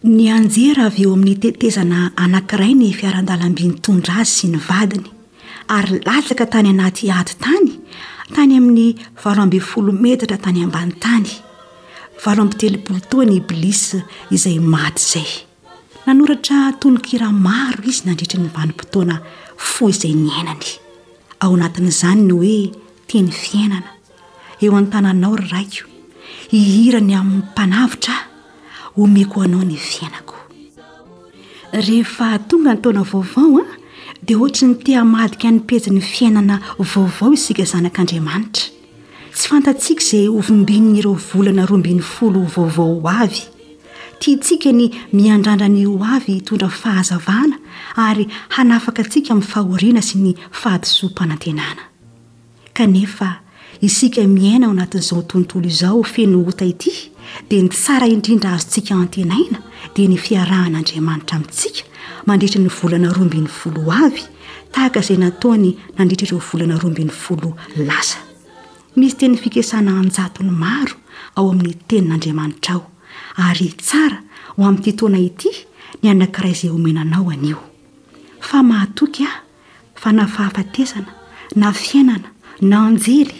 Nianjera avy eo amin'ny tetezana anankiray ny fiarandalamby nitondra azy sy ny vadiny, ary latsaka tany anaty ady tany, tany amin'ny valo ambin'ny folo metatra tany ambany tany. Valo amby telopolo taona i Bliss izay maty izay. Nanoratra tononkira maro izy nandritry ny vanim-potoana fohy izay niainany. Ao anatin'izany ny hoe Tiany Fiainana. Eo an-tananao ry Raiko, hihira ny amin'ny Mpanavotra aho, homeko ho anao ny fiainako. Rehefa tonga ny taona vaovao an, dia ohatry ny te hamadika ny pejin'ny fiainana vaovao isika zanak'Andriamanitra. Tsy fantatsika izay hovimbin'ireo volana roa ambin'ny folo vaovao ho avy. Tiantsika ny miandrandra ny ho avy hitondra fahazavana ary hanafaka antsika amin'ny fahoriana sy ny fahadisoam-panantenana. Kanefa, isika miaina ao anatin'izao tontolo izao feno ota ity, dia ny tsara indrindra azontsika antenaina dia ny fiarahan'Andriamanitra amintsika mandritra ny volana roa ambin'ny folo ho avy, tahaka izay nataony nandritra ireo volana roa ambin'ny folo lasa. Misy teny fikesana an-jatony maro ao amin'ny Tenin'Andriamanitra ao, ary tsara ho amin'ity taona ity ny anankiray izay homena anao anio. Fa mahatoky aho fa na fahafatesana, na fiainana, na anjely,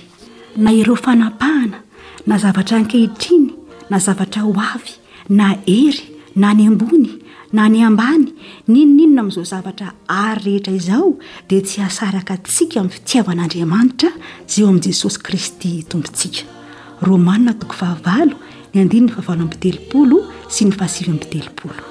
na ireo fanapahana, na zavatra ankehitriny, na zavatra ho avy, na hery, na any ambony, na any ambany, n'inon'inona amin'izao zavatra àry rehetra izao, dia tsy hahasaraka antsika amin'ny fitiavan'Andriamanitra sy eo amin'i Jesosy Kristy Tompontsika. Romana toko fahavalo, ny andininy fahavalo amby telopolo sy ny fahasivy amby telopolo.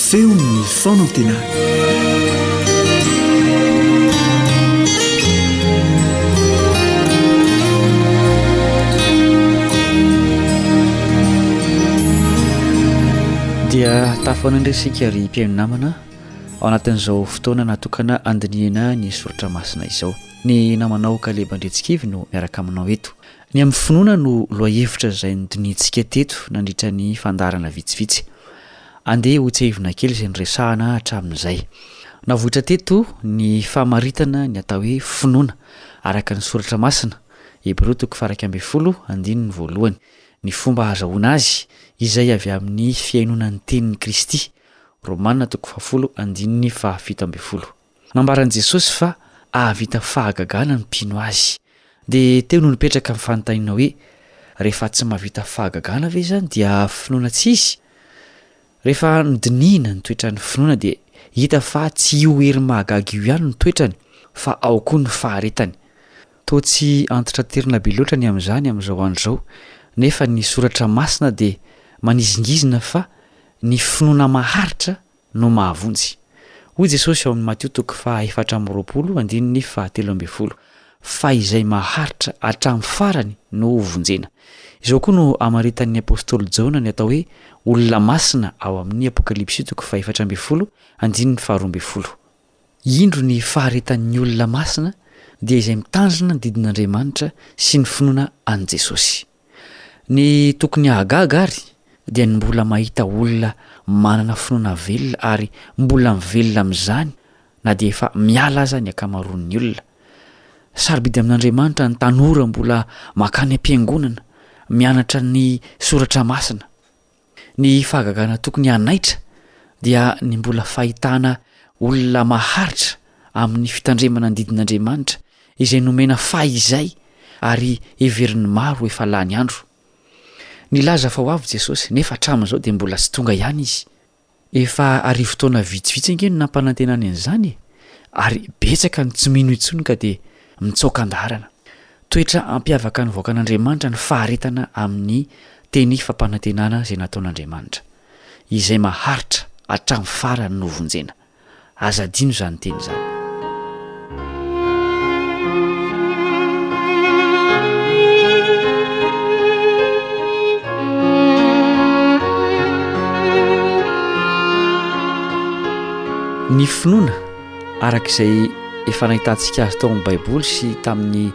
Feon'ny fanantenana. Dia tafahoana indray isika ry mpihaino namana ao anatin'izao fotoana natokana handinihana ny soratra masina izao. Ny namanao Kaleba Andriantsikivy no miaraka aminao eto. Ny amin'ny finoana no lohahevitra izay nodinihintsika teto nandritra ny fandaharana vitsivitsy. Andeha hotsahivina kely izay noresahana hatramin'izay. Navoitra teto ny famaritana ny atao hoe finoana araka ny Soratra Masina, Hebreo toko faharaika ambin'ny folo, andininy voalohany, ny fomba hahazahoana azy, izay avy amin'ny fihainoana ny tenin'i Kristy, Romana toko fahafolo, andininy fahafito ambin'ny folo. Nambaran'i Jesosy fa hahavita fahagagana ny mpino Azy. Dia teo no nipetraka ny fanontaniana hoe, Rehefa tsy mahavita fahagagana ve izany dia finoana tsy izy? Rehefa nodinihina ny toetran'ny finoana dia hita fa tsy io hery mahagaga io ihany no toetrany fa ao koa ny faharetany. Toa tsy antitranterina be loatra ny amin'izany amin'izao andro izao, nefa ny Soratra Masina dia manizingizina fa ny finoana maharitra, no mahavonjy. Hoy Jesosy ao amin'ny Matio toko faha efatra amby roapolo andininy faha telo ambin'ny folo, Fa izay maharitra hatramin'ny farany no ho vonjena. Izao koa no amaritan'ny apostoly Jaona ny atao hoe olona masina ao amin'ny Apokalypsy toko faha efatra ambin'ny folo andininy faha roa ambin'ny folo, Indro ny faharetan'ny olona masina dia izay mitandrina ny didin'Andriamanitra sy ny finoana an'i Jesosy. Ny tokony hahagaga àry dia ny mbola mahita olona manana finoana velona ary mbola mivelona amin'izany na dia efa miala aza ny ankamaroan'ny olona. Sarobidy amin'Andriamanitra ny tanora mbola mankany am-piangonana mianatra ny Soratra Masina. Ny fahagagana tokony hanaitra dia ny mbola fahitana olona maharitra amin'ny fitandremana ny didin'Andriamanitra izay nomena fahizay ary heverin'ny maro ho efa lany andro. Nilaza fa ho avy Jesosy, nefa hatramin'izao dia mbola tsy tonga ihany Izy. Efa arivo taona vitsivitsy ange no nampanantenany an'izany e! Ary betsaka no tsy mino intsony ka dia mitsaoka an-daharana. Toetra hampiavaka ny vahoakan'Andriamanitra ny faharetana amin'ny teny fampanantenana izay nataon'Andriamanitra. Izay maharitra hatramin'ny farany no vonjena. Aza adino izany teny izany. Ny finoana, araka izay efa nahitantsika azy tao amin'ny Baiboly sy tamin'ny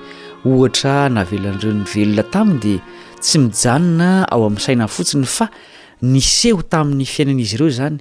ohatra navelan'ireo nivelona taminy dia tsy mijanona ao amin'ny saina fotsiny fa niseho tamin'ny fiainan'izy ireo izany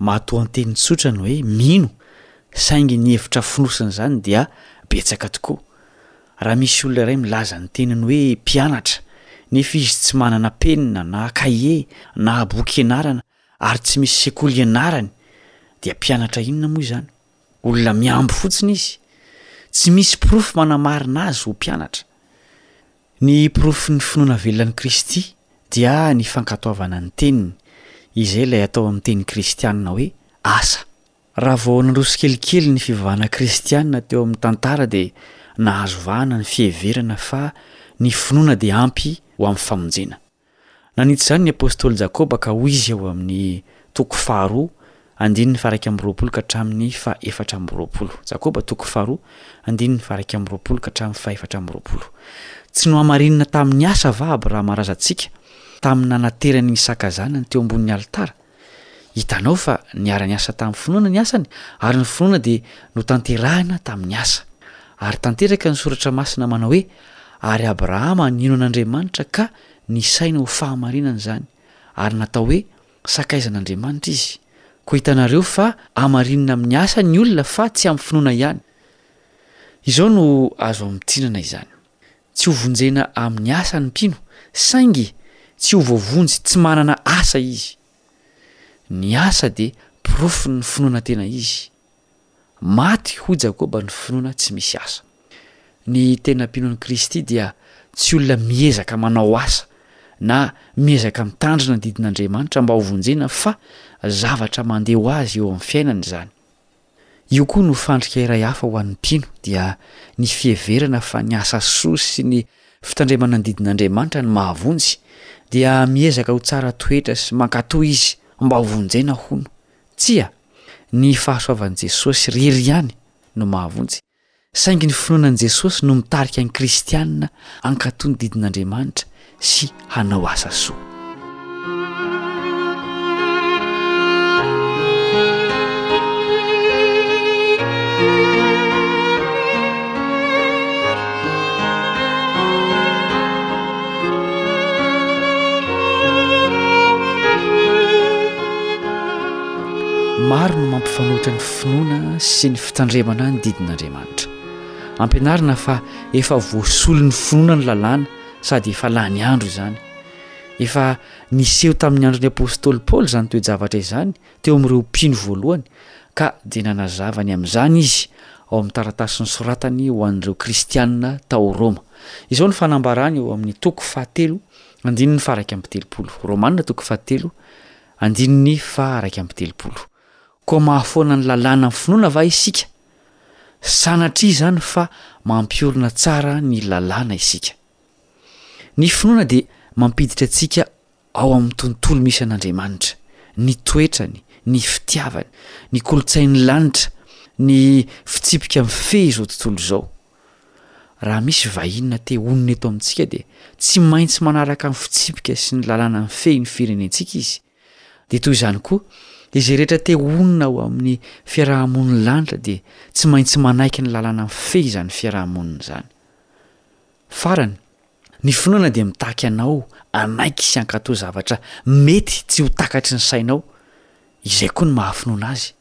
Matoanteny tsotra ny hoe mino, saingy ny hevitra fonosina izany dia betsaka tokoa. Raha misy olona iray milaza ny teniny hoe mpianatra, nefa izy tsy manana penina na kahie na boky ianarana ary tsy misy sekoly ianarany, dia mpianatra inona moa izany? Olona mihambo fotsiny izy. Tsy misy porofo manamarina azy ho mpianatra. Ny porofon'ny finoana velona an'i Kristy dia ny fankatoavana ny Teniny, izay ilay atao amin'ny teny kristiana hoe asa. Raha vao nandroso tsikelikely ny fivavahana kristiana teo amin'ny tantara dia nahazo vahana ny fiheverana fa ny finoana dia ampy ho amin'ny famonjena. Nanitsy izany ny apostoly Jakoba ka hoy izy ao amin'ny toko faharoa andininy faharaika amby roapolo ka hatramin'ny fahefatra amby roapolo. Jakoba toko faharoa andininy faharaika amby roapolo ka hatramin'ny fahefatra amby roapolo. Tsy nohamarinina tamin'ny asa va Abrahama razantsika tamin'ny nanateran'i Isaka zanany teo ambonin'ny alitara? Hitanao fa niara-niasa tamin'ny finoana ny asany, ary ny finoana dia notanterahina tamin'ny asa. Ary tanteraka ny Soratra Masina manao hoe, Ary Abrahama nino an'Andriamanitra ka nisaina ho fahamarinana izany, ary natao hoe sakaizan'Andriamanitra izy. Koa hitanareo fa hamarinina amin'ny asa ny olona fa tsy amin'ny finoana ihany. Izao no azo amintinana izany. Tsy ho vonjena amin'ny asa ny mpino, saingy tsy ho voavonjy tsy manana asa izy. Ny asa dia porofon'ny finoana tena izy. Maty hoy Jakoba ny finoana tsy misy asa. Ny tena mpino an'i Kristy dia tsy olona miezaka manao asa na miezaka mitandrina ny didin'Andriamanitra mba ho vonjena fa zavatra mandeha ho azy eo amin'ny fiainany izany. Io koa no fandrika iray hafa ho an'ny mpino, dia ny fiheverana fa ny asa soa sy ny fitandremana ny didin'Andriamanitra no mahavonjy, dia miezaka ho tsara toetra sy mankatò izy mba ho vonjena hono. Tsia, ny fahasoavan'i Jesosy irery ihany no mahavonjy. Saingy ny finoana an'i Jesosy no mitarika ny kristiana hankatò ny didin'Andriamanitra sy hanao asa soa. Maro no mampifanohitra ny finoana sy ny fitandremana ny didin'Andriamanitra. Ampianarina fa efa voasolo ny finoana ny lalàna sady efa lany andro izany. Efa niseho tamin'ny andron'ny apostoly Paoly izany toe-javatra izany teo amin'ireo mpino voalohany ka dia nanazava ny amin'izany izy ao amin'ny taratasy nosoratany ho an'ireo kristiana tao Roma. Izao ny fanambarany eo amin'ny toko fahatelo andininy faha iraika amby telopolo, Romana toko fahatelo andininy faha iraika amby telopolo, Koa mahafoana ny lalàna ny finoana va isika? Sanatria izany fa mampiorina tsara ny lalàna isika. Ny finoana dia mampiditra antsika ao amin'ny tontolo misy an'Andriamanitra, ny toetrany, ny fitiavany, ny kolontsain'ny lanitra, ny fitsipika mifehy izao tontolo izao. Raha misy vahiny na te honina eto amintsika dia tsy maintsy manaraka ny fitsipika sy ny lalàna mifehy ny firenentsika izy. Dia toy izany koa, izay rehetra te honina ao amin'ny fiaraha-monin'ny lanitra dia tsy maintsy manaiky ny lalana mifehy izany fiaraha-monina izany. Farany, ny finoana dia mitaky anao hanaiky sy hankatò zavatra mety tsy ho takatry ny sainao, izay koa ny maha-finoana azy.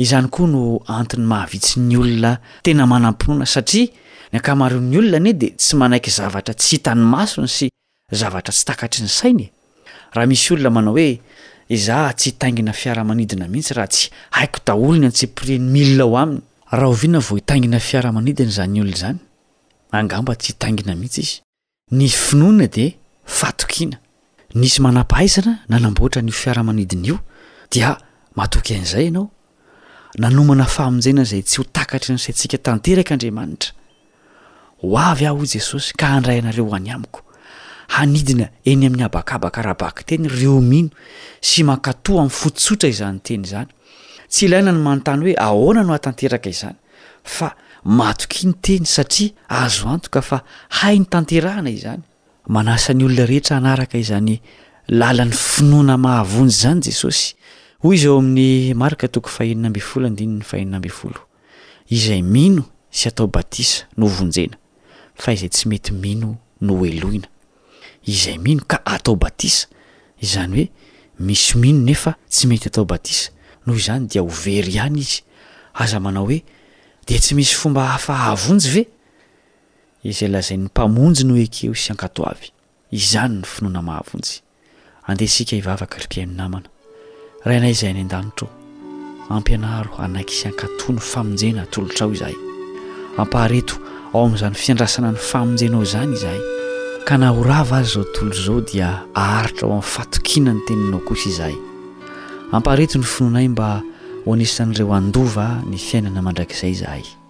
Izany koa no antony mahavitsy ny olona tena manam-pinoana, satria ny ankamaroan'ny olona anie dia tsy manaiky zavatra tsy hitan'ny masony sy Zavatra tsy takatry ny saina e! Raha misy olona manao hoe izaho tsy hitaingina fiaramanidina mihitsy raha tsy haiko daholo ny antsipirian'ny milina ao aminy. Rahoviana vao hitaingina fiaramanidina izany olona izany? Angamba tsy hitaingina mihitsy izy. Ny finoana dia fatokiana. Nisy manam-pahaizana nanamboatra an'io fiaramanidina io dia matoky an'izay ianao Nanomana famonjena izay tsy ho takatry ny saintsika tanteraka Andriamanitra. Ho avy aho, hoy Jesosy, ka handray anareo ho any amiko. Hanidina eny amin'ny habakabaka ara-bakiteny ireo mino sy mankatò amin'ny fo tsotra izany teny izany. Tsy ilaina ny manontany hoe ahoana no hahatanteraka izany, fa matokia ny teny satria azo antoka fa hay notanterahana izany. Manasa ny olona rehetra hanaraka izany lalan'ny finoana mahavonjy izany Jesosy. Hoy izy ao amin'ny Marka toko fahenina ambin'ny folo andininy fahenina ambin'ny folo, Izay mino sy atao batisa no vonjena, fa izay tsy mety mino no hoheloina. Izay mino ka atao batisa, izany hoe misy mino nefa tsy mety atao batisa, noho izany dia ho very ihany izy. Aza manao hoe, Dia tsy misy fomba hafa hahavonjy ve? izay lazain'ny Mpamonjy no ekeo sy ankatoavy, izany ny finoana mahavonjy. Andeha isika hivavaka, ry mpihaino namana. Rainay Izay any An-danitra ô, ampianaro hanaiky sy hankatò ny famonjena atolotrao izahay. Ampahareto ao amin'izany fiandrasana ny famonjenao izany izahay, ka na ho rava aza izao tontolo izao dia aharitra ao amin'ny fatokiana ny Teninao kosa izahay. Ampahareto ny finoanay mba ho anisan'ireo handova ny fiainana mandrakizay izahay.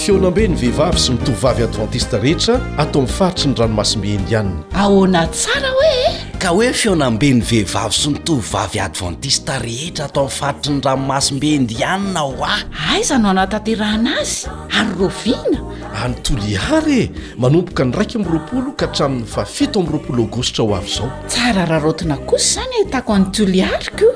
Fihaonambe ny vehivavy sy ny tovovavy advantista rehetra ato amin'ny faritry ny ranomasimbe Indiana. Ahoana tsara hoe? Ka hoe fihaonambe ny vehivavy sy ny tovovavy advantista rehetra ato amin'ny faritry ny ranomasimbe Indiana hoa. Aiza no hanatanterahana azy ary rahoviana? Any Toliara e! Manomboka ny iraika amby roapolo ka hatramin'ny fahafito amby roapolo aogositra ho avy izao. Tsara araraotina kosa izany ahitako an'i Toliary o,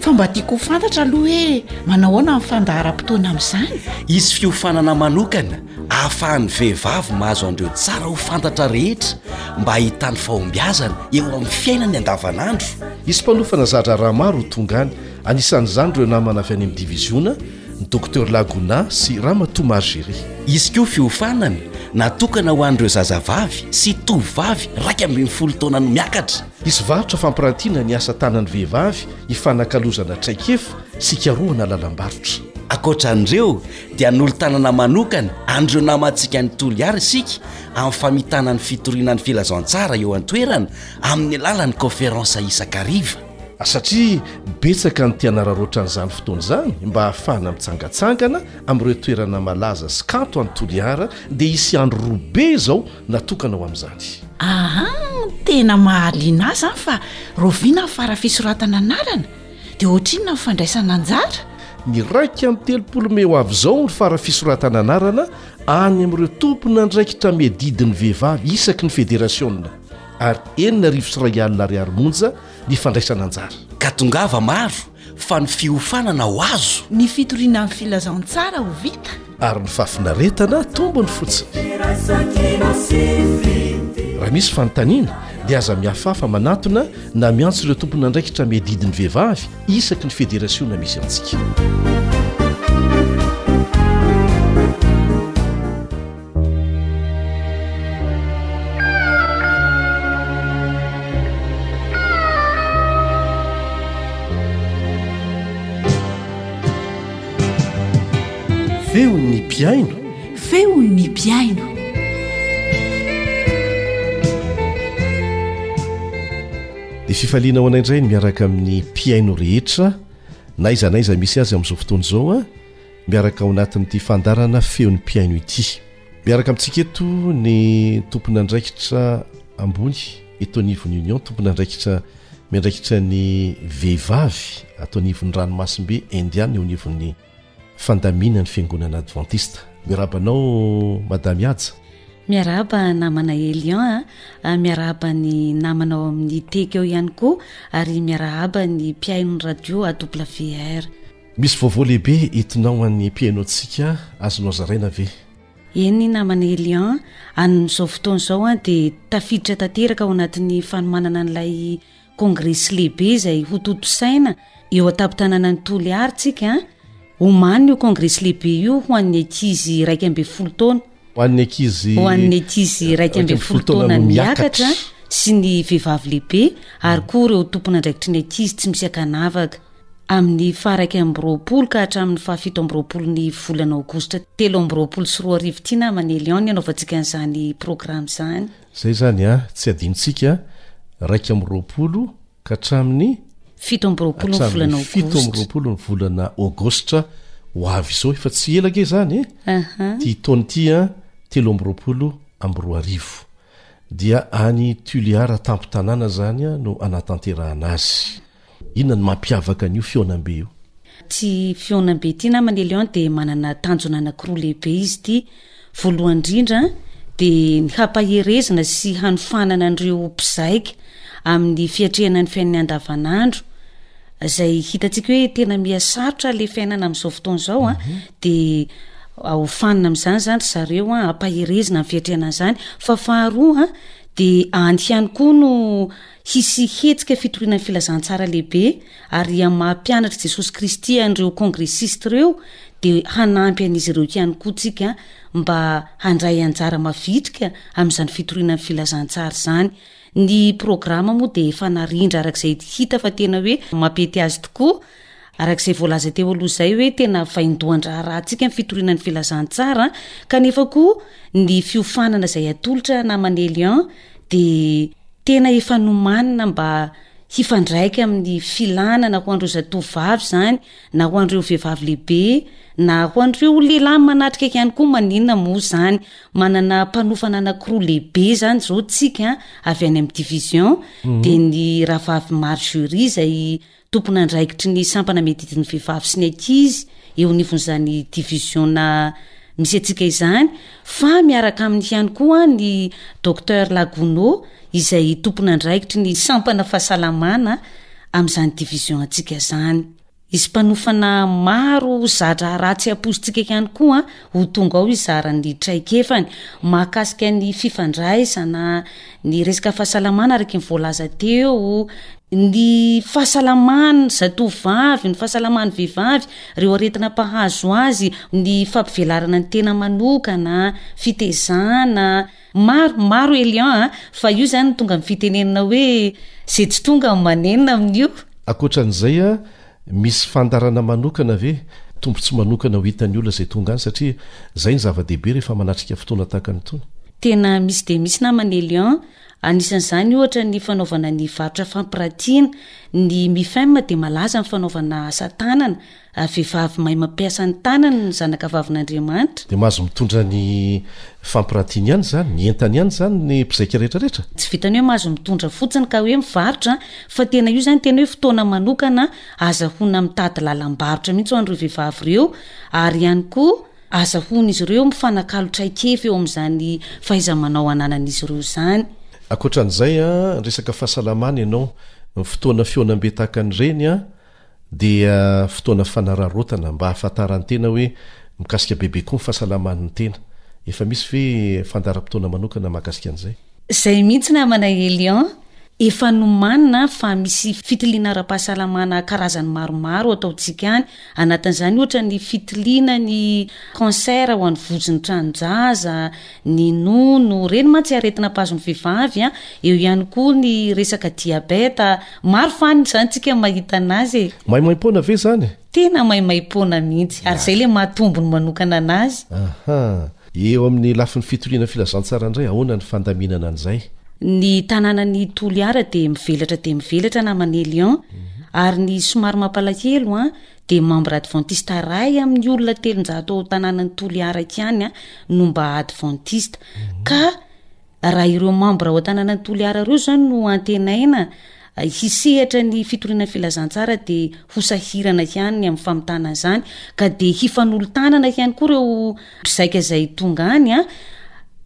fa mba tiako ho fantatra aloha hoe manao ahoana ny fandaharam-potoana amin'izany? Hisy fiofanana manokana ahafahan'ny vehivavy mahazo an'ireo tsara ho fantatra rehetra mba hahitany fahombiazana eo amin'ny fiainany andavanandro. Hisy mpanofana za-draharaha maro ho tonga any, anisan'izany ireo namana avy any amin'ny diviziona, Docteur Laguna sy Ramatoa Margery. Hisy koa fiofanana natokana ho an'ireo zazavavy sy tovovavy iraika ambin'ny folo taona no miakatra. Hisy varotra fampirantiana ny asa tanan'ny vehivavy hifanakalozana traikefa sy hikarohana lalam-barotra. Ankoatra an'ireo dia hanolo-tanana manokana an'ireo namantsika any Toliara isika amin'ny famitana ny fitoriana ny filazantsara eo an-toerana amin'ny alalan'ny kaoferansa isan-kariva. satria betsaka ny te hanararaotra an'izany fotoana izany mba hahafahana mitsangatsangana amin'ireo toerana malaza sy kanto any Toliara dia hisy andro roa be izao natokana ho amin'izany. Aa, tena mahaliana ahy izany fa raoviana ny fara fisoratana anarana? Dia ohatrinona ny fandraisana anjara? Ny iraika amby telopolo mey ho avy izao ny fara fisoratana anarana any amin'ireo tompon'andraikitra miadidy ny vehivavy isaky ny federasiona. ary enina arivo sy iray alina ariary monja ny fandraisana anjara. Ka tongava maro fa ny fiofanana ho azo. Ny fitoriana ny filazantsara ho vita. Ary ny fahafinaretana tombony fotsiny. Raha misy fanontaniana dia aza mihafahafa manatona na miantso ireo tompon'andraikitra miadidy ny vehivavy isaky ny federasiona misy antsika. Feon'ny mpihaino. Feon'ny mpihaino. Dia fifaliana ho anay indray ny miaraka amin'ny mpihaino rehetra na iza na iza misy azy amin'izao fotoana izao a. miaraka ao anatin'ity fandarana feon'ny mpihaino ity. Miaraka amintsika eto ny tompon'andraikitra ambony eto anivon'ny Union, tompon'andraikitra miandraikitra ny vehivavy ato anivon'ny ranomasimbe Indiana eo anivon'ny fandaminan'ny fiangonana adventista. Miaraba anao Madame Haja. Miaraba namana Elian a, ah, miaraba ny namana ao amin'ny teka eo ihany koa ary miarahaba ny mpihaino ny radio AWR. Misy vaovao lehibe entinao ho an'ny mpihaino antsika, azonao zaraina ve? Eny namana Elian, amin'izao fotoana izao aho dia tafiditra tanteraka ao anatin'ny fanomanana an'ilay kongresy lehibe izay hotontosaina eo an-tampon-tanànan'i Toliary tsika omaly io kongresy lehibe io ho an'ny ankizy iraika ambin'ny folo taona Ho an'ny ankizy ho an'ny ankizy iraika ambin'ny folo taona no miakatra sy ny vehivavy lehibe ary koa ireo tompon'andraikitry ny ankizy tsy misy ankanavaka. Amin'ny faha iraika amby roapolo ka hatramin'ny faha fito amby roapolo ny volana aogositra telo amby roapolo sy roa arivo ity namana Elion ny anaovantsika an'izany programa izany. Izay izany an! Tsy adinontsika iraika amby roapolo ka hatramin'ny fito amby roapolo ny volana aogositra. Fito amby roapolo ny volana aogositra ho avy izao efa tsy ela ange izany e! Ity taona ity an! Telo amby roapolo amby roa arivo. Dia any Tuléar an-tampon-tanàna izany no hanatanterahana azy. Inona no mampiavaka an'io fihaonambe io? Ity fihaonambe ity namana Elion dia manana tanjona anankiroa lehibe izy ity. Voalohany indrindra dia ny hampaherezana sy hanofanana an'ireo mpizaika amin'ny fiatrehana ny fiainany andavanandro izay hitantsika hoe tena mihasarotra ilay fiainana amin'izao fotoana izao a mhm. dia ahofanina amin'izany izany ry zareo a hampaherezina amin'ny fiatrehana an'izany fa faharoa dia any ihany koa no Hisy hetsika fitoriana ny filazantsara lehibe ary amin'ny maha mpianatr'i Jesosy Kristy an'ireo kongresista ireo dia hanampy an'izy ireo ihany koa tsika mba handray anjara mavitrika amin'izany fitoriana ny filazantsara izany. Ny programa moa dia efa narindra araka izay hita fa tena hoe mampety azy tokoa. Araka izay voalaza teo aloha izay hoe tena vaindohan-draharahantsika ny fitoriana ny filazantsara kanefa koa ny fiofanana izay atolotra naman'i Elian dia tena efa nomanina mba hifandraika amin'ny filana na ho an'ireo zatovovavy izany na ho an'ireo vehivavy lehibe na ho an'ireo lehilahy manatrika ihany koa maninona moa izany manana mpanofana anankiroa lehibe izany izao tsika avy any amin'ny division dia ny rahavavy marjorie izay tompon'andraikitry ny sampana miadidy ny vehivavy sy ny ankizy eo anivon'izany diviziona misy antsika izany fa miaraka aminy ihany koa ny Docteur Lagono izay tompon'andraikitry ny sampana fahasalamana amin'izany divizion antsika izany. Izy mpanofana maro za-draharaha tsy ampoizintsika ihany koa ho tonga ao hizara ny traikefany mahakasika ny fifandraisana, ny resaka fahasalamana araka ny voalaza teo, ny fahasalaman'ny zatovovavy, ny fahasalaman'ny vehivavy, ireo aretina mpahazo azy, ny fampivelarana ny tena manokana, fitezana, maro, maro Elian a! Fa io izany no tonga amin'ny fitenenana hoe izay tsy tonga manenina amin'io. Ankoatra an'izay, Misy fandarana manokana ve, tombotsoa manokana ho hitan'ny olona izay tonga any satria izay no zava-dehibe rehefa manatrika fotoana tahaka ny itony? Tena misy dia misy namana Elian, anisan'izany ohatra ny fanaovana ny varotra fampiratiana. Ny Mifem dia malaza amin'ny fanaovana asa tanana, ary vehivavy mahay mampiasa ny tanany ny zanaka vavin'Andriamanitra. Dia mahazo mitondra ny fampiratiany ihany izany, ny entany ihany izany ny mpizaika rehetra rehetra? Tsy vitan'ny hoe mahazo mitondra fotsiny ka hoe mivarotra, Fa tena io zany tena hoe fotoana manokana azahoana mitady lalam-barotra mihitsy ho an'ireo vehivavy ireo ary ihany koa azahoan'izy ireo mifanakalo traikefa eo amin'izany fahaiza-manao ananan'izy ireo izany. Ankoatran'izay, resaka fahasalamana ianao, ny fotoana fihaonambe tahaka an'ireny dia fotoana fanararaotana mba hahafantaran-tena hoe mikasika bebe koa ny fahasalaman'ny tena, efa misy ve fandaharam-potoana manokana mahakasika an'izay? Izay mihitsy namana Elian, efa nomanina fa misy fitiliana ara-pahasalamana karazany maromaro ataontsika any, anatin'izany ohatra ny fitiliana ny cancer ho an'ny vozon'ny tranon-jaza, ny nono, ireny mantsy aretina mpahazo ny vehivavy, eo ihany koa ny resaka diabeta, Maro fa any izany tsika mahita anazy e. Maimaimpoana ve izany? Tena maimaimpoana mihitsy. Ary izay ilay mahatombo ny manokana anazy. Aha. Eo amin'ny lafiny fitoriana filazantsara indray ahoana ny fandaminana an'izay? Ny tanànan'i Toliara dia mivelatra dia mivelatra namana Elion ary ny somary mampalahelo an dia membre adventiste iray amin'ny olona telonjato ao tanànan'i Toliara ihany an no mba adventiste ka Raha ireo mambra ao an-tanànan'i Toliara ireo izany no antenaina hisehatra ny fitoriana ny filazantsara dia hosahirana ihany ny amin'ny famitana an'izany ka dia hifanolo-tanana ihany koa ireo mpizaika izay tonga any an.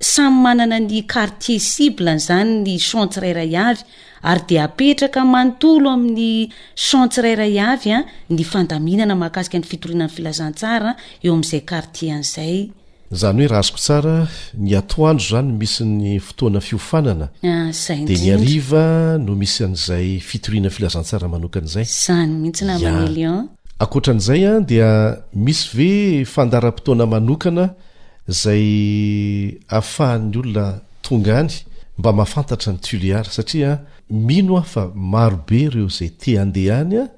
Samy manana ny quartier cible izany ny champ tsirairay avy ary dia apetraka manontolo amin'ny champ tsirairay avy an, ny fandaminana mahakasika ny fitoriana ny filazantsara eo amin'izay quartier an'izay. Zany hoe raha azoko tsara, ny atoandro zany misy ny fotoana fiofanana, dia ny hariva no misy an'izay fitoriana filazantsara manokana izay. Zany mihitsy namana Elion. Ankoatran'izay an dia misy ve fandaharam-potoana manokana izay afahan'ny olona tonga any mba mahafantatra an'i Tuléar satria mino aho fa maro be ireo izay te handeha any an,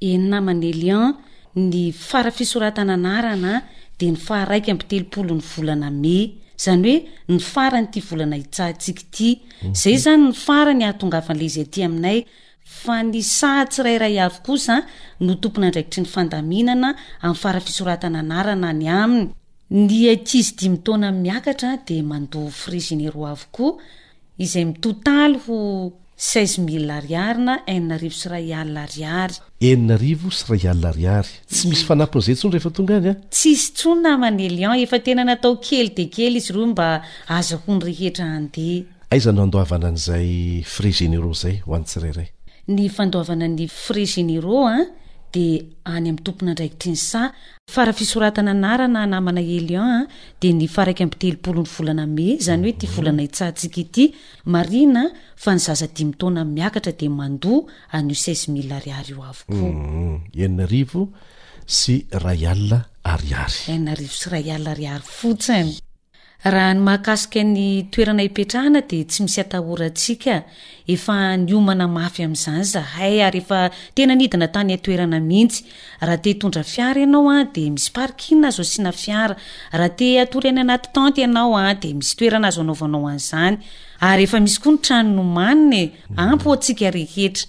Eny namana Elian, ny fara fisoratana anarana dia ny faha raika amby telopolo ny volana mey, izany hoe ny farany ity volana hitsahantsika ity, izay izany ny farany ahatongavan'ilay izy aty aminay, fa ny saha tsirairay avy kosa no tompon'andraikitry ny fandaminana amin'ny fara fisoratana anarana any aminy. Ny ankizy dimy taona miakatra dia mandoa frais généraux avokoa, izay mitotaly ho seize mille ariary na enina arivo sy iray alina ariary. Enina arivo sy iray alina ariary. Tsy misy fanampiny izay intsony rehefa tonga any an? Tsy hisy intsony namana Elian, efa tena natao kely dia kely izy ireo mba azahoany rehetra handeha. Aiza no handoavana an'izay frais généraux izay ho an'ny tsirairay? Ny fandoavana ny frais généraux dia any amin'ny tompon'andraikitry ny saha Fara fisoratana anarana namana Elian a dia ny fara ika amby telopolo ny volana Mey, izany hoe ity volana hitsahantsika ity. Marihina fa ny zaza dimy taona miakatra dia mandoa an'io seize mille ariary io avokoa. Enina arivo sy iray alina ariary. Enina arivo sy iray alina ariary fotsiny. Raha ny mahakasika ny toerana hipetrahana dia tsy misy atahorantsika, efa niomana mafy amin'izany zahay ary efa tena nidina tany an-toerana mihitsy. Raha te hitondra fiara ianao an dia misy parking azo asiana fiara, raha te hatory any anaty tente ianao an dia misy toerana azo anaovanao an'izany ary efa misy koa ny trano nomanina e! Ampy ho antsika rehetra.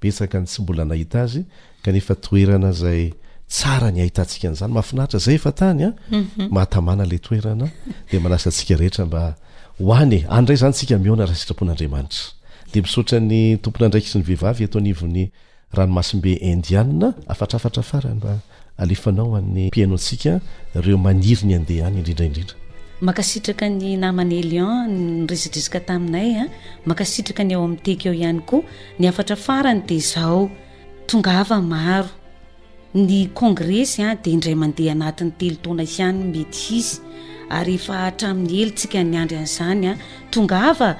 Betsaka ny tsy mbola nahita azy kanefa toerana izay tsara ny ahitantsika an'izany. Mahafinaritra, izay efa tany an! Mahatamana ilay toerana dia manasa antsika rehetra mba ho any e! Any indray izany isika mihaona raha sitrapon'Andriamanitra. Dia misaotra ny tompon'andraikitry ny vehivavy eto anivon'ny ranomasimbe Indiana, afatrafatra farany mba Alefanao an'ny mpihaino antsika ireo maniry ny handeha any indrindra indrindra. Mankasitraka ny namana Elian nirizidrizika taminay a! Mankasitraka ny ao amin'ny teiky ao ihany koa. Ny hafatra farany dia izao, tongava maro. Ny kongresy a, dia indray mandeha anatin'ny telo taona ihany no mety hisy, ary efa hatramin'ny hely tsika niandry an'izany a! Tongava!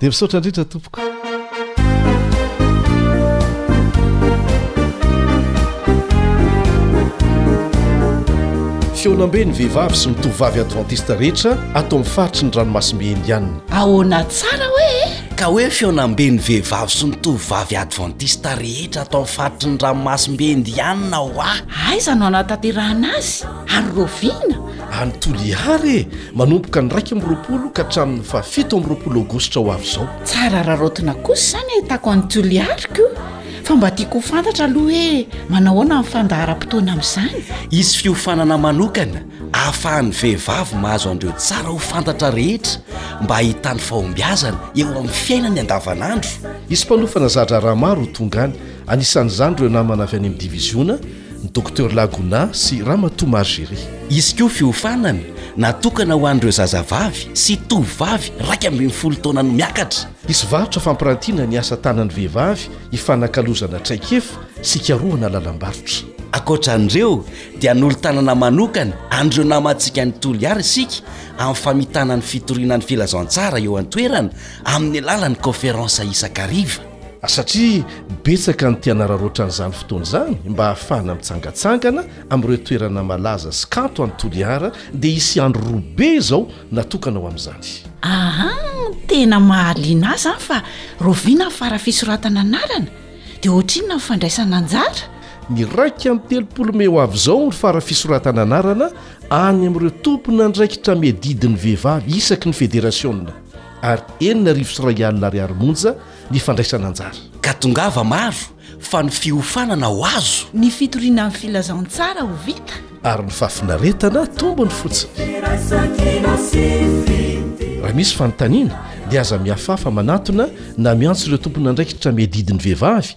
Dia misaotra indrindra tompoko. Fihaonambe ny vehivavy sy ny tovovavy adventiste rehetra ato amin'ny faritry ny ranomasimbe Indiana. Ahoana tsara hoe? Ka hoe fihaonambe ny vehivavy sy ny tovovavy adventiste rehetra ato amin'ny faritry ny ranomasimbe Indiana hoa. Aiza no hanatanterahana azy ary rahoviana? Any Toliara e! Manomboka ny iraika amby roapolo ka hatramin'ny fahafito amby roapolo aogositra ho avy izao. Tsara araraotina kosa izany ahitako an'i Toliara ko! Fa mba tiako ho fantatra aloha hoe manao ahoana ny fandaharam-potoana amin'izany? Hisy fiofanana manokana ahafahan'ny vehivavy mahazo an'ireo tsara ho fantatra rehetra mba hahitany fahombiazana eo amin'ny fiainany andavanandro. Hisy mpanofana za-draharaha maro ho tonga any, anisan'izany ireo namana avy any amin'ny diviziona, Docteur Laguna sy Ramatoa Margery. Hisy koa fiofanana natokana ho an'ireo zazavavy sy tovovavy iraika ambin'ny folo taona no miakatra. Hisy varotra fampirantiana ny asa tanan'ny vehivavy hifanakalozana traikefa sy hikarohana lalam-barotra. Ankoatra an'ireo dia hanolo-tanana manokana an'ireo namantsika any Toliara isika amin'ny famitana ny fitoriana ny filazantsara eo an-toerana amin'ny alalan'ny kaoferansa isan-kariva. Satria betsaka ny te hanararaotra an'izany fotoana izany mba hahafahana mitsangatsangana amin'ireo toerana malaza sy kanto any Toliara dia hisy andro roa be izao natokana ho amin'izany. Aha, tena mahaliana ahy izany fa rovina ny fara fisoratana anarana, dia ohatrinona ny fandraisana anjara? Ny iraika amby telopolo mey ho avy izao ny fara fisoratana anarana any amin'ireo tompon'andraikitra amiadidin'ny vehivavy isaky ny federasiona. ary enina arivo sy iray alina ariary monja ny fandraisana anjara. Ka tongava maro fa ny fiofanana ho azo. Ny fitoriana ny filazantsara ho vita. Ary ny fahafinaretana tombony fotsiny. Raha misy fanontaniana dia aza mihafahafa manatona na miantso ireo tompon'andraikitra miadidy ny vehivavy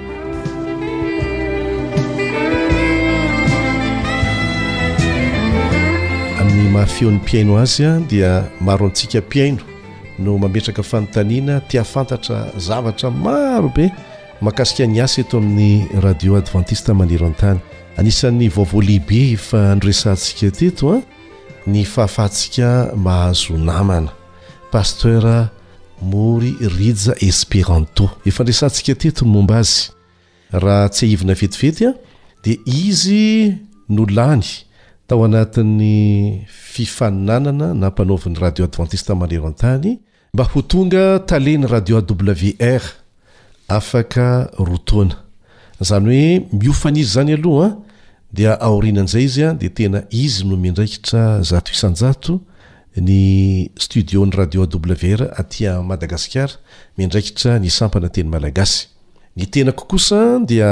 amin'ny mahafeon'ny mpihaino azy a dia maro antsika mpihaino no mametraka fanontaniana tia fantatra zavatra maro be makasika ny asa eto amin'ny radio advantiste manero an-tany anisan'ny vaovao lehibe fa noresantsika teto a ny fahafahantsika mahazo namana pastera Mori Rija Esperanto. Efa niresahantsika teto ny momba azy. Raha tsiahivina vetivety dia izy no lany tao anatin'ny fifaninanana nampanaovin'ny Radio Advantista Maneran-tany mba ho tonga talen'ny Radio AWR. Afaka roa taona. Izany hoe miofana izy izany aloha an, dia aorianan'izay izy an, dia tena izy no miandraikitra zato isan-jato ny studio-n'ny radio AWR aty Madagasikara, miandraikitra ny sampana teny malagasy. Ny tenako kosa dia.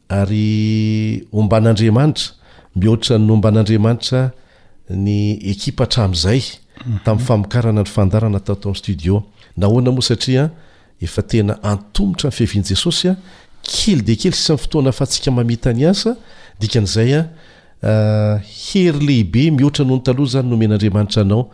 Ary omban'Andriamanitra, mihoatra ny nomban'Andriamanitra ny ekipa hatramin'izay, tamin'ny famokarana ny fandaharana tato amin'ny studio. Nahoana moa? Satria efa tena antomotra ny fiavian'i Jesosy, kely dia kely sisa ny fotoana ahafahantsika mamita ny asa, dikan'izay, hery lehibe mihoatra noho ny taloha izany no omen'Andriamanitra anao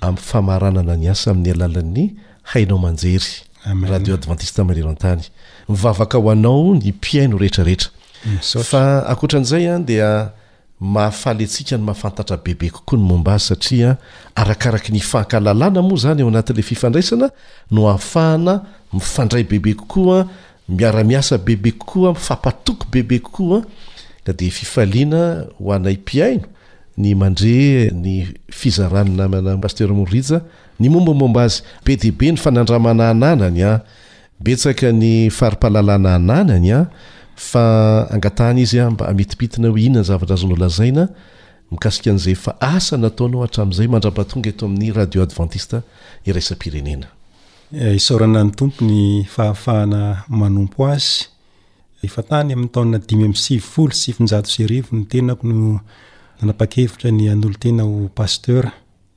amin'ny famaranana ny asa amin'ny alalan'ny Hainao manjery. Amen. Radio Adventiste Maneran-tany. Mivavaka ho anao ny mpihaino rehetra rehetra. Misaotra. Fa ankoatran'izay an dia mahafaly antsika ny mahafantatra bebe kokoa ny momba azy satria arakaraky ny fankalalana moa izany ao anatin'ilay fifandraisana no hahafahana mifandray bebe kokoa, miara-miasa bebe kokoa, mifampatoky bebe kokoa ka dia fifaliana ho anay mpihaino ny mandre ny fizaràn'ny namana Pasteur Morija. Ny mombamomba azy, be dia be ny fanandramana ananany an! Betsaka ny fari-pahalalana ananany an! Fa angatahana izy an, mba hamintimpintina hoe inona ny zavatra azonao lazaina mikasika an'izay efa asa nataonao hatramin'izay mandra-pahatonga eto amin'ny Radio Advantista Iraisam-pirenena. Isaorana ny Tompo ny fahafahana manompo Azy. Efa tany amin'ny taona dimy amby sivifolo sy sivinjato sy arivo ny tenako no nanapa-kevitra ny hanolo-tena ho Pasteur.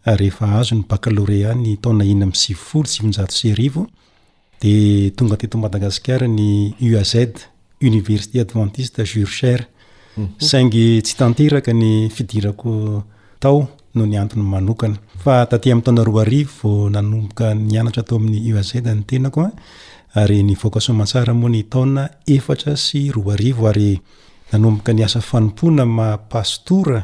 ary rehefa azo ny baccalauréat ny taona enina amby sivifolo sy sivinjato sy arivo dia tonga teto Madagasikara ny UAZ, Université Adventiste Jurcher. Mhm. Saingy tsy tanteraka ny fidirako tao noho ny antony manokana. Fa taty amin'ny taona roa arivo vao nanomboka nianatra tao amin'ny UAZ ny tenako a, ary nivoaka soamantsara moa ny taona efatra sy roa arivo ary nanomboka ny asa fanompoana maha pastora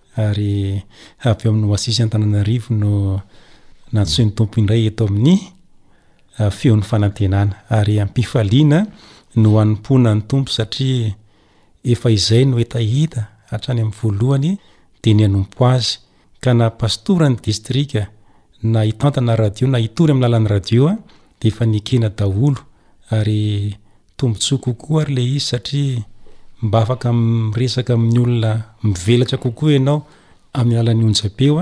ary avy ao amin'ny Oasis Antananarivo no nantsoin'ny Tompo indray eto amin'ny ah, feon'ny fanantenana ary ampifaliana no anompoana ny Tompo satria efa izay no hetaheta hatrany amin'ny voalohany dia ny hanompo azy ka na pastora ny distrika na hitantana radio na hitory amin'ny lalan'ny radio dia efa nekena daholo ary Tombontsoa kokoa ary ilay izy satria mba afaka miresaka amin'ny olona mivelatra kokoa ianao amin'ny alalan'ny onjam-peo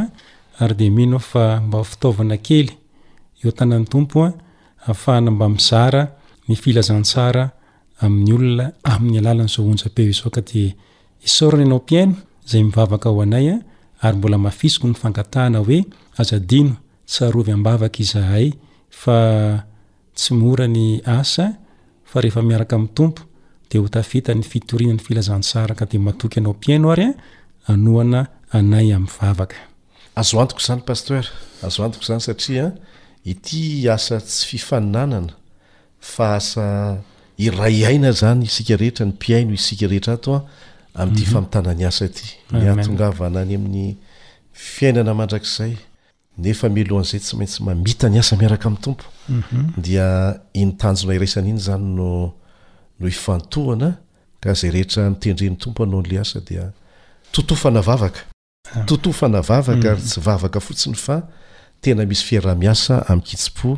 ary dia mino aho fa mba fitaovana kely eo an-tanan'ny Tompo ahafahana mba mizara ny filazantsara amin'ny olona amin'ny alalan'izao onjam-peo izao ka dia isaorana ianao mpihaino izay mivavaka ho anay ary mbola hamafisiko ny fangatahana hoe aza adino tsarovy am-bavaka izahay fa Tsy mora ny asa fa rehefa miaraka amin'ny Tompo dia ho tafita ny fitoriana ny filazantsara ka dia matoky anao mpihaino ary anohana anay amin'ny vavaka. Azo antoka izany Pasteur, azo antoka izany satria ity asa tsy fifaninanana fa asa iray aina izany isika rehetra ny mpihaino isika rehetra ato amin'ity famitana ny asa ity. Ny hahatongavana any amin'ny fiainana mandrakizay. nefa mialohan'izay tsy maintsy mamita ny asa miaraka amin'ny Tompo dia iny tanjona iraisana iny izany no no ifantohana ka izay rehetra notendren'ny Tompo hanao an'ilay asa dia totofana vavaka ah. totofana vavaka ary tsy vavaka fotsiny fa tena misy fiaraha-miasa amin-kitsim-po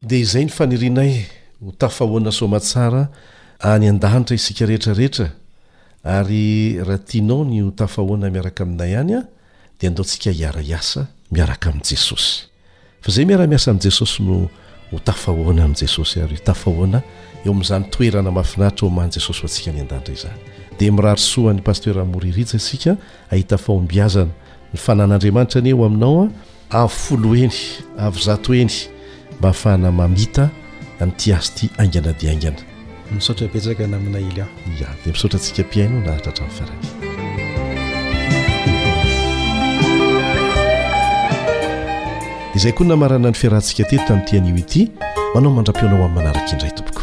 Dia izay ny fanirianay, ho tafahoana soamatsara any an-danitra isika rehetra rehetra, ary raha tianao ny ho tafahoana miaraka aminay any an, dia andao tsika hiara hiasa miaraka amin'i Jesosy. Fa izay miara miasa amin'i Jesosy no ho tafahoana amin'i Jesosy ary tafahoana eo amin'izany toerana mahafinaritra homan'i Jesosy ho antsika any an-danitra izany. Dia mirary soa an'i Pasteur Mori Rija isika hahita fahombiazana Ny fanan'Andriamanitra anie ho aminao avo folo heny, avo zato heny, mba hahafahana mamita an'ity azy ity haingana dia haingana. Misaotra betsaka namana Elion. Ya, dia misaotra antsika mpihaino naharitra hatramin'ny farany. Izay koa no namarana ny fiarahantsika teto tamin'ity anio ity. Manao mandra-pionao amin'ny manaraka indray tompoko.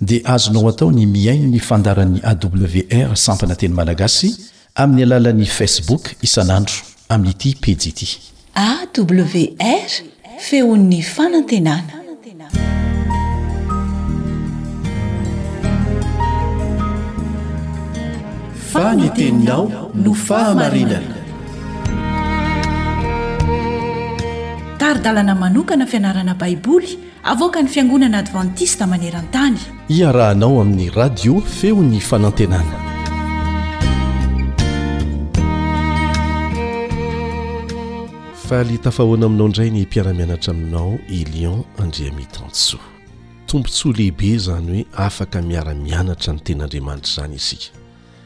dia azonao atao ny mihaino ny fandaharan'ny AWR sampana teny malagasy amin'ny alalan'ny Facebook isan'andro amin'ity pejy ity. AWR, feon'ny fanantenana. Fa ny teninao no fahamarinana. Tari-dalana manokana fianarana Baiboly. Avoakan'ny Fiangonana Advantista maneran-tany. Iarahanao amin'ny Radio Feon'ny Fanantenana. Faly tafahoana aminao indray ny mpiara-mianatra aminao Elion Andriamitansoa. Tombontsoa lehibe izany hoe afaka miara-mianatra ny ten'Andriamanitra izany isika.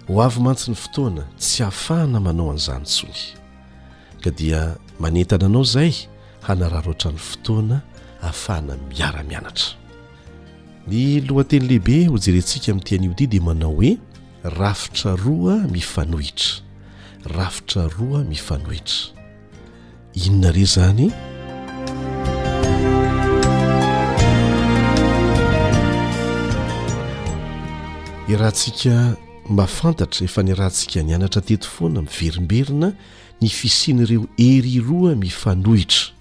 Ho avy mantsy ny fotoana tsy hahafahana manao an'izany intsony. Ka dia manentana anao izay hanararaotra ny fotoana hahafahana miara-mianatra. Ny lohateny lehibe hojerentsika amin'ity anio ity dia manao hoe rafitra roa mifanohitra, rafitra roa mifanohitra. inona re zany irantsika mba fantatra efa ny rantsika ny anatra teto foana miverimberina ny fisian' ireo hery iroa mifanohitra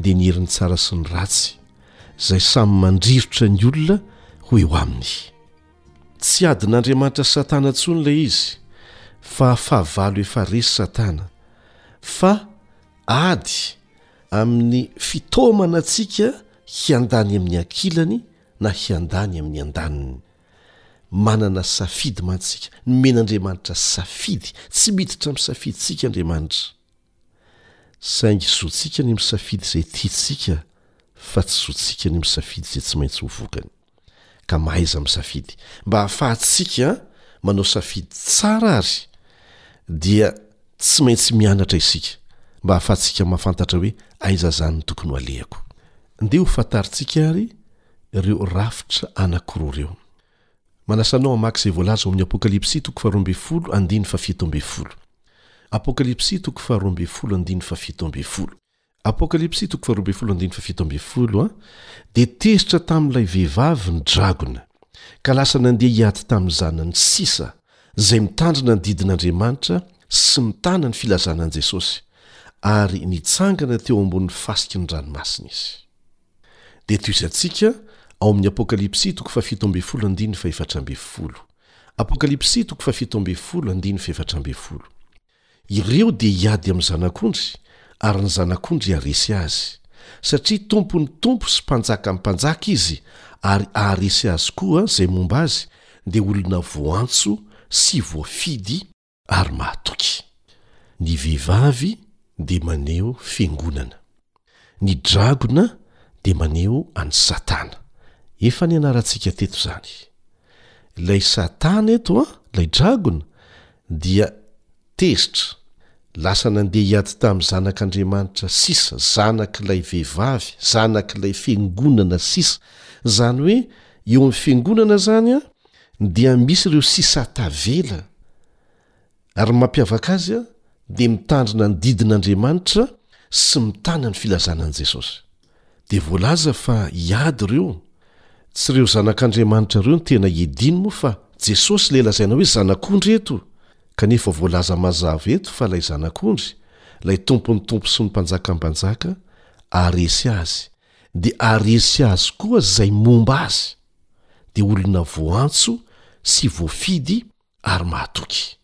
dia ny herin'ny tsara sy ny ratsy izay samy mandrirotra ny olona ho eo aminy Tsy adin'Andriamanitra Satana intsony ilay izy fa fahavalo efa resy Satana fa ady amin'ny fitaomana antsika hiandany amin'ny ankilany na hiandany amin'ny andaniny. Manana safidy mantsika, nomen'Andriamanitra safidy, tsy miditra amin'ny safidintsika Andriamanitra. Saingy zontsika ny misafidy izay tiantsika fa tsy zontsika ny misafidy izay tsy maintsy ho vokany. Ka mahaiza misafidy. Mba hahafahantsika manao safidy tsara ary dia tsy maintsy mianatra isika mba hahafahantsika mahafantatra hoe aiza izany no tokony ho alehako. Ndeha hofantarintsika ary ireo rafitra anankiroa ireo. Manasa anao hamaky izay voalaza ao amin'ny Apokalypsy toko faharoa ambin'ny folo andininy fahafito ambin'ny folo. Apokalypsy toko faharoa ambin'ny folo andininy fahafito ambin'ny folo. Apokalypsy toko faharoa ambin'ny folo andininy fahafito ambin'ny folo, Dia tezitra tamin'ilay vehivavy ny dragona, ka lasa nandeha hiady tamin'ny zanany sisa, izay mitandrina ny didin'Andriamanitra sy mitana ny filazana an'i Jesosy, ary nitsangana teo ambonin'ny fasiky ny ranomasina izy. Dia toy izay antsika ao amin'ny Apokalypsy toko fahafito ambin'ny folo andininy fahefatra ambin'ny folo. Apokalypsy toko fahafito ambin'ny folo andininy fahefatra ambin'ny folo. Ireo dia hiady amin'ny Zanak'ondry ary ny Zanak'ondry haharesy azy. Satria Tompon'ny tompo sy Mpanjakan'ny mpanjaka izy ary haharesy azy koa izay momba azy dia olona voantso sy voafidy, ary mahatoky. Ny vehivavy dia maneho fiangonana. Ny dragona dia maneho an'i Satana. Efa nianarantsika teto izany. Ilay Satana eto, ilay dragona, dia tezitra, lasa nandeha hiady tamin'ny zanak'Andriamanitra sisa, zanak'ilay vehivavy, zanak'ilay fiangonana sisa. Izany hoe eo amin'ny fiangonana izany dia misy ireo sisa tavela, ary ny mampiavaka azy dia mitandrina ny didin' Andriamanitra sy mitana ny filazana an'i Jesosy. Dia voalaza fa hiady ireo, tsy ireo zanak' Andriamanitra ireo no tena hiadiany moa fa Jesosy ilay lazaina hoe Zanak'ondry eto, kanefa voalaza mazava eto fa ilay Zanak'ondry, ilay Tompon'ny tompo sy ny Mpanjakampanjaka, haharesy azy dia aharesy azy koa izay momba azy, dia olona voantso sy voafidy ary mahatoky.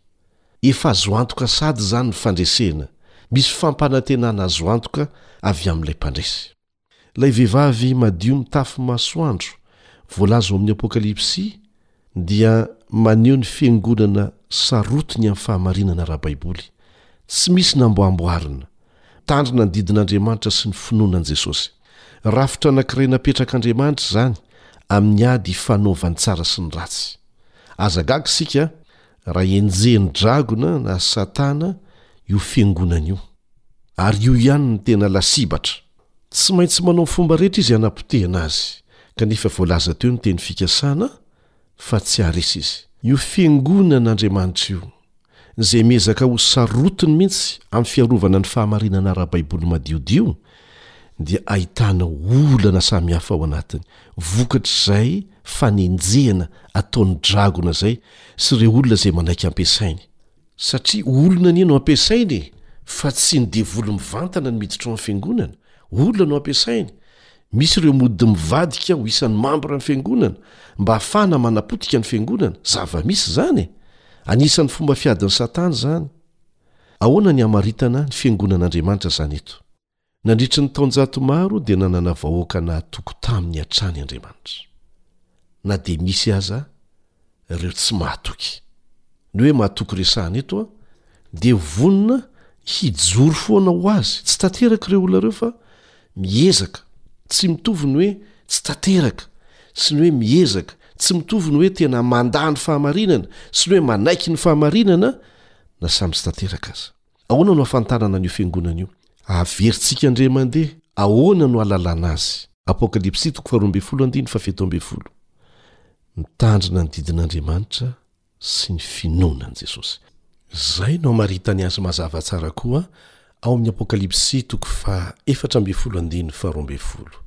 Efa azo antoka sady izany ny fandresena, misy fampanantenana azo antoka avy amin'ilay mpandresy. Ilay vehivavy madio mitafy masoandro, voalaza ao amin'ny Apokalypsy, dia maneho ny fiangonana sarotiny amin'ny fahamarinana ara-baiboly, tsy misy namboamboarina, mitandrina ny didin'Andriamanitra sy ny finoana an'i Jesosy. Rafitra anankiray napetrak'Andriamanitra izany amin'ny ady ifanaovan'ny tsara sy ny ratsy. Aza gaga isika raha enjehin'ny dragona na Satana io fiangonana io, ary io ihany no tena lasibatra. Tsy maintsy manao ny fomba rehetra izy hanapotehana azy, kanefa voalaza teo ny teny fikasana fa tsy haharesy izy. Io fiangonan' Andriamanitra io, izay miezaka ho sarotiny mihitsy amin'ny fiarovana ny fahamarinana ara-baiboly madiodio, dia ahitana olana samy hafa ao anatiny, vokatr'izay fanenjehana ataon'ny dragona izay sy ireo olona izay manaiky ampiasainy. Satria olona anie no ampiasainy e! fa tsy ny devoly mivantana ny miditra ao amin'ny fiangonana. Olona no ampiasainy. Misy ireo mody mivadika ho isan'ny mambran'ny fiangonana mba hahafahana manapotika ny fiangonana. Zava-misy izany e! Anisan'ny fomba fiadin'i Satana izany. Ahoana ny hamaritana ny fiangonan'Andriamanitra izany eto? Nandritry ny taonjato maro dia nanana vahoaka nahatoky taminy hatrany Andriamanitra. Na dia misy aza ireo tsy mahatoky. Ny hoe mahatoky resahana eto dia vonona hijoro foana ho Azy. Tsy tanteraka ireo olona ireo fa miezaka. Tsy mitovy ny hoe tsy tanteraka sy ny hoe miezaka. Tsy mitovy ny hoe tena mandà ny fahamarinana sy ny hoe manaiky ny fahamarinana na samy tsy tanteraka aza. Ahoana no ahafantarana an'io fiangonana io? Averintsika indray mandeha ahoana no ahalalana azy. Apokalypsy toko faharoa ambin'ny folo andininy fahafito ambin'ny folo. Mitandrina ny didin'Andriamanitra sy ny finoana an'i Jesosy. Izay no amaritany azy mazava tsara koa ao amin'ny Apokalypsy toko faha efatra ambin'ny folo andininy faharoa ambin'ny folo.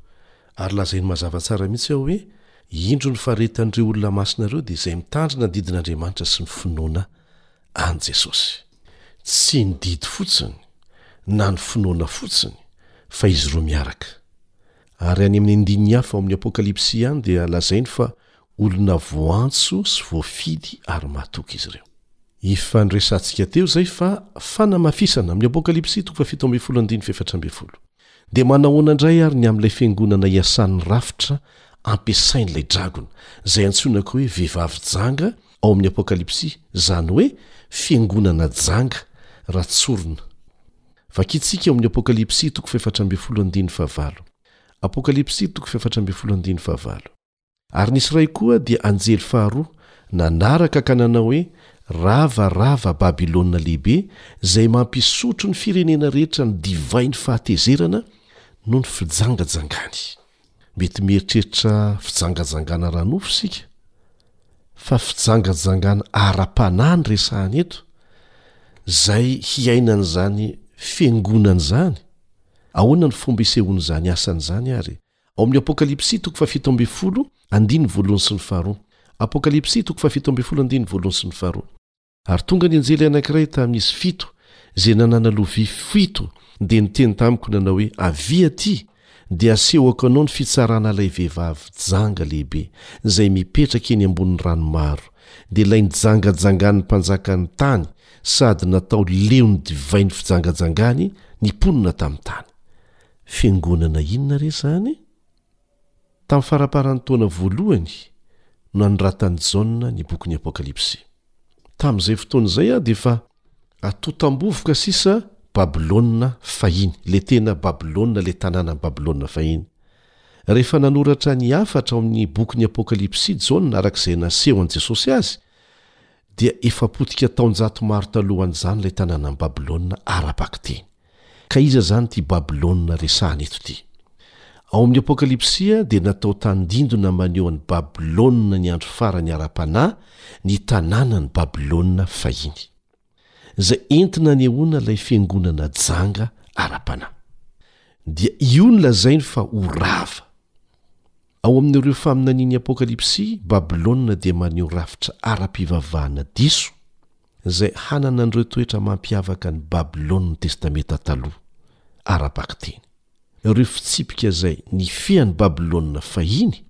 Ary lazainy mazava tsara mihitsy ao hoe, Indro ny faharetan'ireo olona masina ireo dia izay mitandrina ny didin'Andriamanitra sy ny finoana an'i Jesosy. Tsy ny didy fotsiny na ny finoana fotsiny fa izy roa miaraka. Ary any amin'ny andininy hafa ao amin'ny Apokalypsy ihany dia lazainy fa olona voantso sy voafidy ary mahatoky izy ireo. Efa noresahantsika teo izay fa fanamafisana, amin'ny Apokalypsy toko fahafito ambin'ny folo andininy fahefatra ambin'ny folo. Dia manahoana indray ary ny amin'ilay fiangonana iasan'ny rafitra ampiasain'ilay dragona, izay antsoina koa hoe vehivavy janga ao amin'ny Apokalypsy, izany hoe fiangonana janga, raha tsorina. Vakintsika ao amin'ny Apokalypsy toko fahefatra ambin'ny folo andininy fahavalo. Apokalypsy toko fahefatra ambin'ny folo andininy fahavalo. Ary nisy iray koa dia anjely faharoa nanaraka ka nanao hoe, Rava, rava, Babylona Lehibe, izay mampisotro ny firenena rehetra ny divain'ny fahatezerana, noho ny fijangajangany. Mety mieritreritra fijangajangana ara-nofo isika, fa fijangajangana ara-panahy no resahana eto, izay hiainan'izany Fiangonana izany. Ahoana no fomba isehoan'izany asany izany àry? Ao amin'ny Apokalypsy toko fahafito ambin'ny folo, andininy voalohany sy ny faharoa. Apokalypsy toko fahafito ambin'ny folo, andininy voalohany sy ny faharoa. Ary tonga ny anjely anankiray tamin'izy fito, izay nanana lovia fito, dia niteny tamiko nanao hoe, Avia atỳ, dia hasehoko anao ny fitsarana ilay vehivavy janga lehibe, izay mipetraka eny ambonin'ny rano maro, dia ilay nijangajangan'ny mpanjakan'ny tany, sady natao leon'ny divain'ny fijangajangany ny mponina tamin'ny tany. Fiangonana inona re izany? Tamin'ny faramparan'ny taona voalohany no nanoratan'i Jaona ny bokin'ny Apokalypsy. Tamin'izay fotoana izay dia efa atotam-bovoka sisa Babylona Fahiny, ilay tena Babylona, ilay tanànan'i Babylona Fahiny. Rehefa nanoratra ny hafatra ao amin'ny bokin'ny Apokalypsy Jaona araka izay nasehon'i Jesosy azy, dia efa potika taonjato maro talohan'izany ilay tanànan'i Babylona ara-bakiteny. Ka iza izany ity Babylona resahana eto ity? Ao amin'ny Apokalypsia dia natao tandindona maneho an'i Babylona ny andro farany ara-panahy ny tanànan'i Babylona fahiny, izay entina anehoana ilay fiangonana janga ara-panahy. Dia io no lazainy fa ho rava. Ao amin'ireo faminanian'ny Apokalypsia, Babylona dia maneho rafitra ara-pivavahana diso, izay hanana an'ireo toetra mampiavaka an'i Babylona Testamenta Taloha, ara-bakiteny. Ireo fitsipika izay nifehan'i Babylona fahiny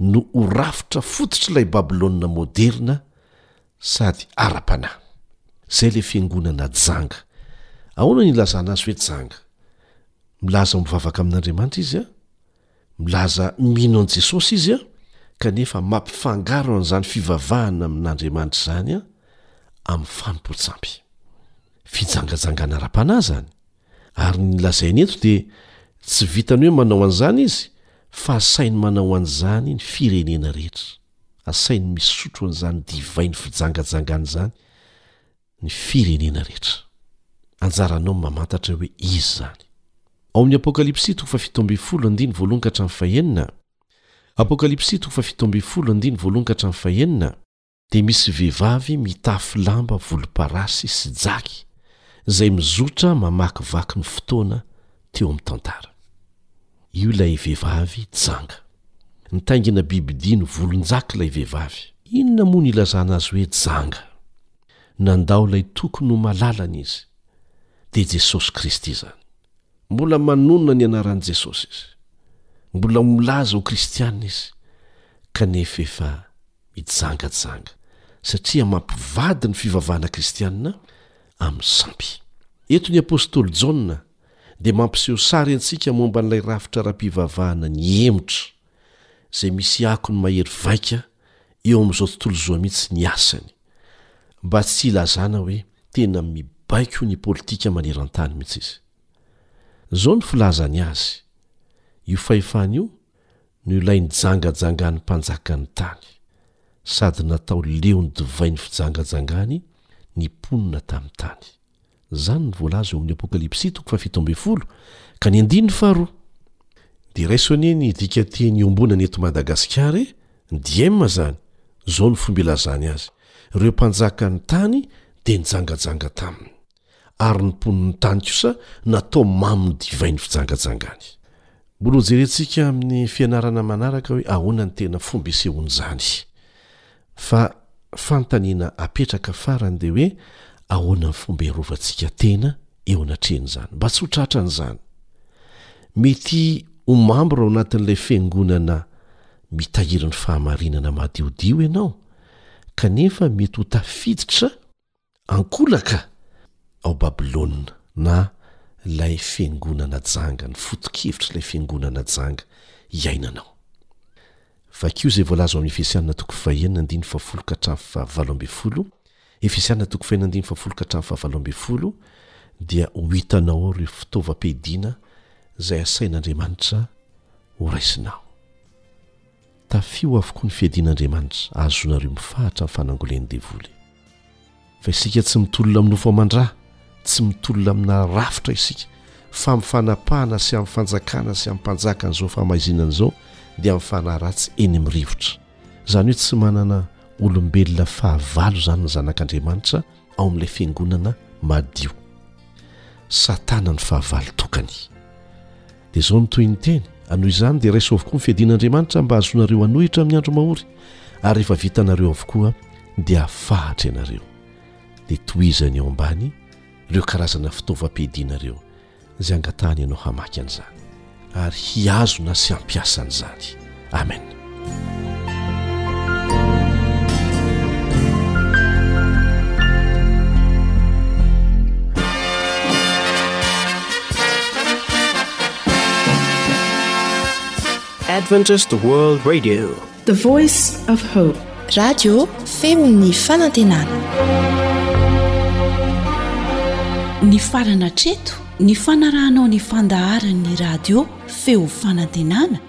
no ho rafitra fototr'ilay Babylona moderna sady ara-panahy. Izay ilay fiangonana janga. Ahoana no ilazana azy hoe janga? Milaza ho mivavaka amin'Andriamanitra izy, an? Milaza mino an'i Jesosy izy an, kanefa mampifangaro an'izany fivavahana amin'Andriamanitra izany an, amin'ny fanompoan-tsampy. Fijangajangana ara-panahy izany. Ary ny lazainy eto dia tsy vitan'ny hoe manao an'izany izy, fa asainy manao an'izany ny firenena rehetra. Asainy misotro an'izany divain'ny fijangajangana izany. ny firenena rehetra. Anjaranao ny mamantatra hoe izy izany. Ao amin'ny Apokalypsy toko fahafito ambin'ny folo andininy voalohany ka hatramin'ny fahenina, Apokalypsy toko fahafito ambin'ny folo andininy voalohany ka hatramin'ny fahenina, dia misy vehivavy mitafy lamba volomparasy sy jaky izay mizotra mamakivaky ny fotoana teo amin'ny tantara. Io ilay vehivavy janga. Nitaingina bibidia ny volon-jaky ilay vehivavy. Inona moa no ilazana azy hoe janga? Nandao ilay tokony ho malalany izy. Dia Jesosy Kristy izany. Mbola manonona ny anaran'i Jesosy izy. Mbola milaza ho kristiana izy, kanefa efa mijangajanga, satria mampivady ny fivavahana kristiana amin'ny sampy. Eto ny apostoly Jaona dia mampiseho sary antsika momba an'ilay rafitra ara-pivavahana nihemotra, izay misy akony mahery vaika eo amin'izao tontolo izao mihitsy ny asany. mba tsy hilazana hoe tena mibaiko ny politika maneran-tany mihitsy izy. Izao no filazany azy, Io fahefana io no ilay nijangajangan'ny mpanjakan'ny tany, sady natao leon'ny divain'ny fijangajangany ny mponina tamin'ny tany. Izany no voalaza eo amin'ny Apokalypsy toko fahafito ambin'ny folo ka ny andininy faharoa. Dia raiso anie ny dika teny iombonana eto Madagasikara e! Diem izany, izao no fomba ilazany azy, ireo mpanjakan'ny tany dia nijangajanga taminy, ary ny mponin'ny tany kosa natao mamo ny divain'ny fijangajangany. Mbola hojerentsika amin'ny fianarana manaraka hoe ahoana ny tena fomba isehoan'izany. Fa fanontaniana apetraka farany dia hoe ahoana ny fomba hiarovantsika tena eo anatrehan'izany? Mba tsy ho tratra an'izany. Mety ho mambra ao anatin'ilay fiangonana mitahiry ny fahamarinana madiodio ianao, kanefa mety ho tafiditra ankolaka ao Babylona na ilay fiangonana janga, ny foto-kevitr'ilay fiangonana janga iainana ao. Vakio izay voalaza ao amin'ny Efesiana toko fahenina andininy fahafolo ka hatramin'ny fahavalo ambin'ny folo, Efesiana toko fahenina andininy fahafolo ka hatramin'ny fahavalo ambin'ny folo, dia ho hitanao ao ireo fitaovam-piadiana izay asain'Andriamanitra horaisinao. Tafio avokoa ny fiadian'Andriamanitra ahazoanareo mifahatra amin'ny fanangolian'ny devoly. Fa isika tsy mitolona amin'ny nofo aman-dra, tsy mitolona amina rafitra isika, fa amin'ny fanapahana sy amin'ny fanjakana sy amin'ny mpanjaka an'izao fahamaizinana izao dia amin'ny fanahy ratsy eny amin'ny rivotra. Izany hoe tsy manana olombelona fahavalo izany ny zanak'Andriamanitra ao amin'ilay fiangonana madio. Satana no fahavalo tokany. Dia izao no tohin'ny teny, Noho izany dia raisoavy koa ny fiadian'Andriamanitra mba hahazoanareo hanohitra amin'ny andro mahory, ary rehefa vitanareo avokoa dia hafahatra ianareo. Dia tohizany eo ambany ireo karazana fitaovam-piadiana ireo izay angatahany ianao hamaky an'izany ary hihazona sy hampiasa an'izany. Amen. Adventist World Radio, the voice of hope. Radio Femon'ny Fanantenana. Ny farana treto ny fanarahanao ny fandaharan'ny radio Feo Fanantenana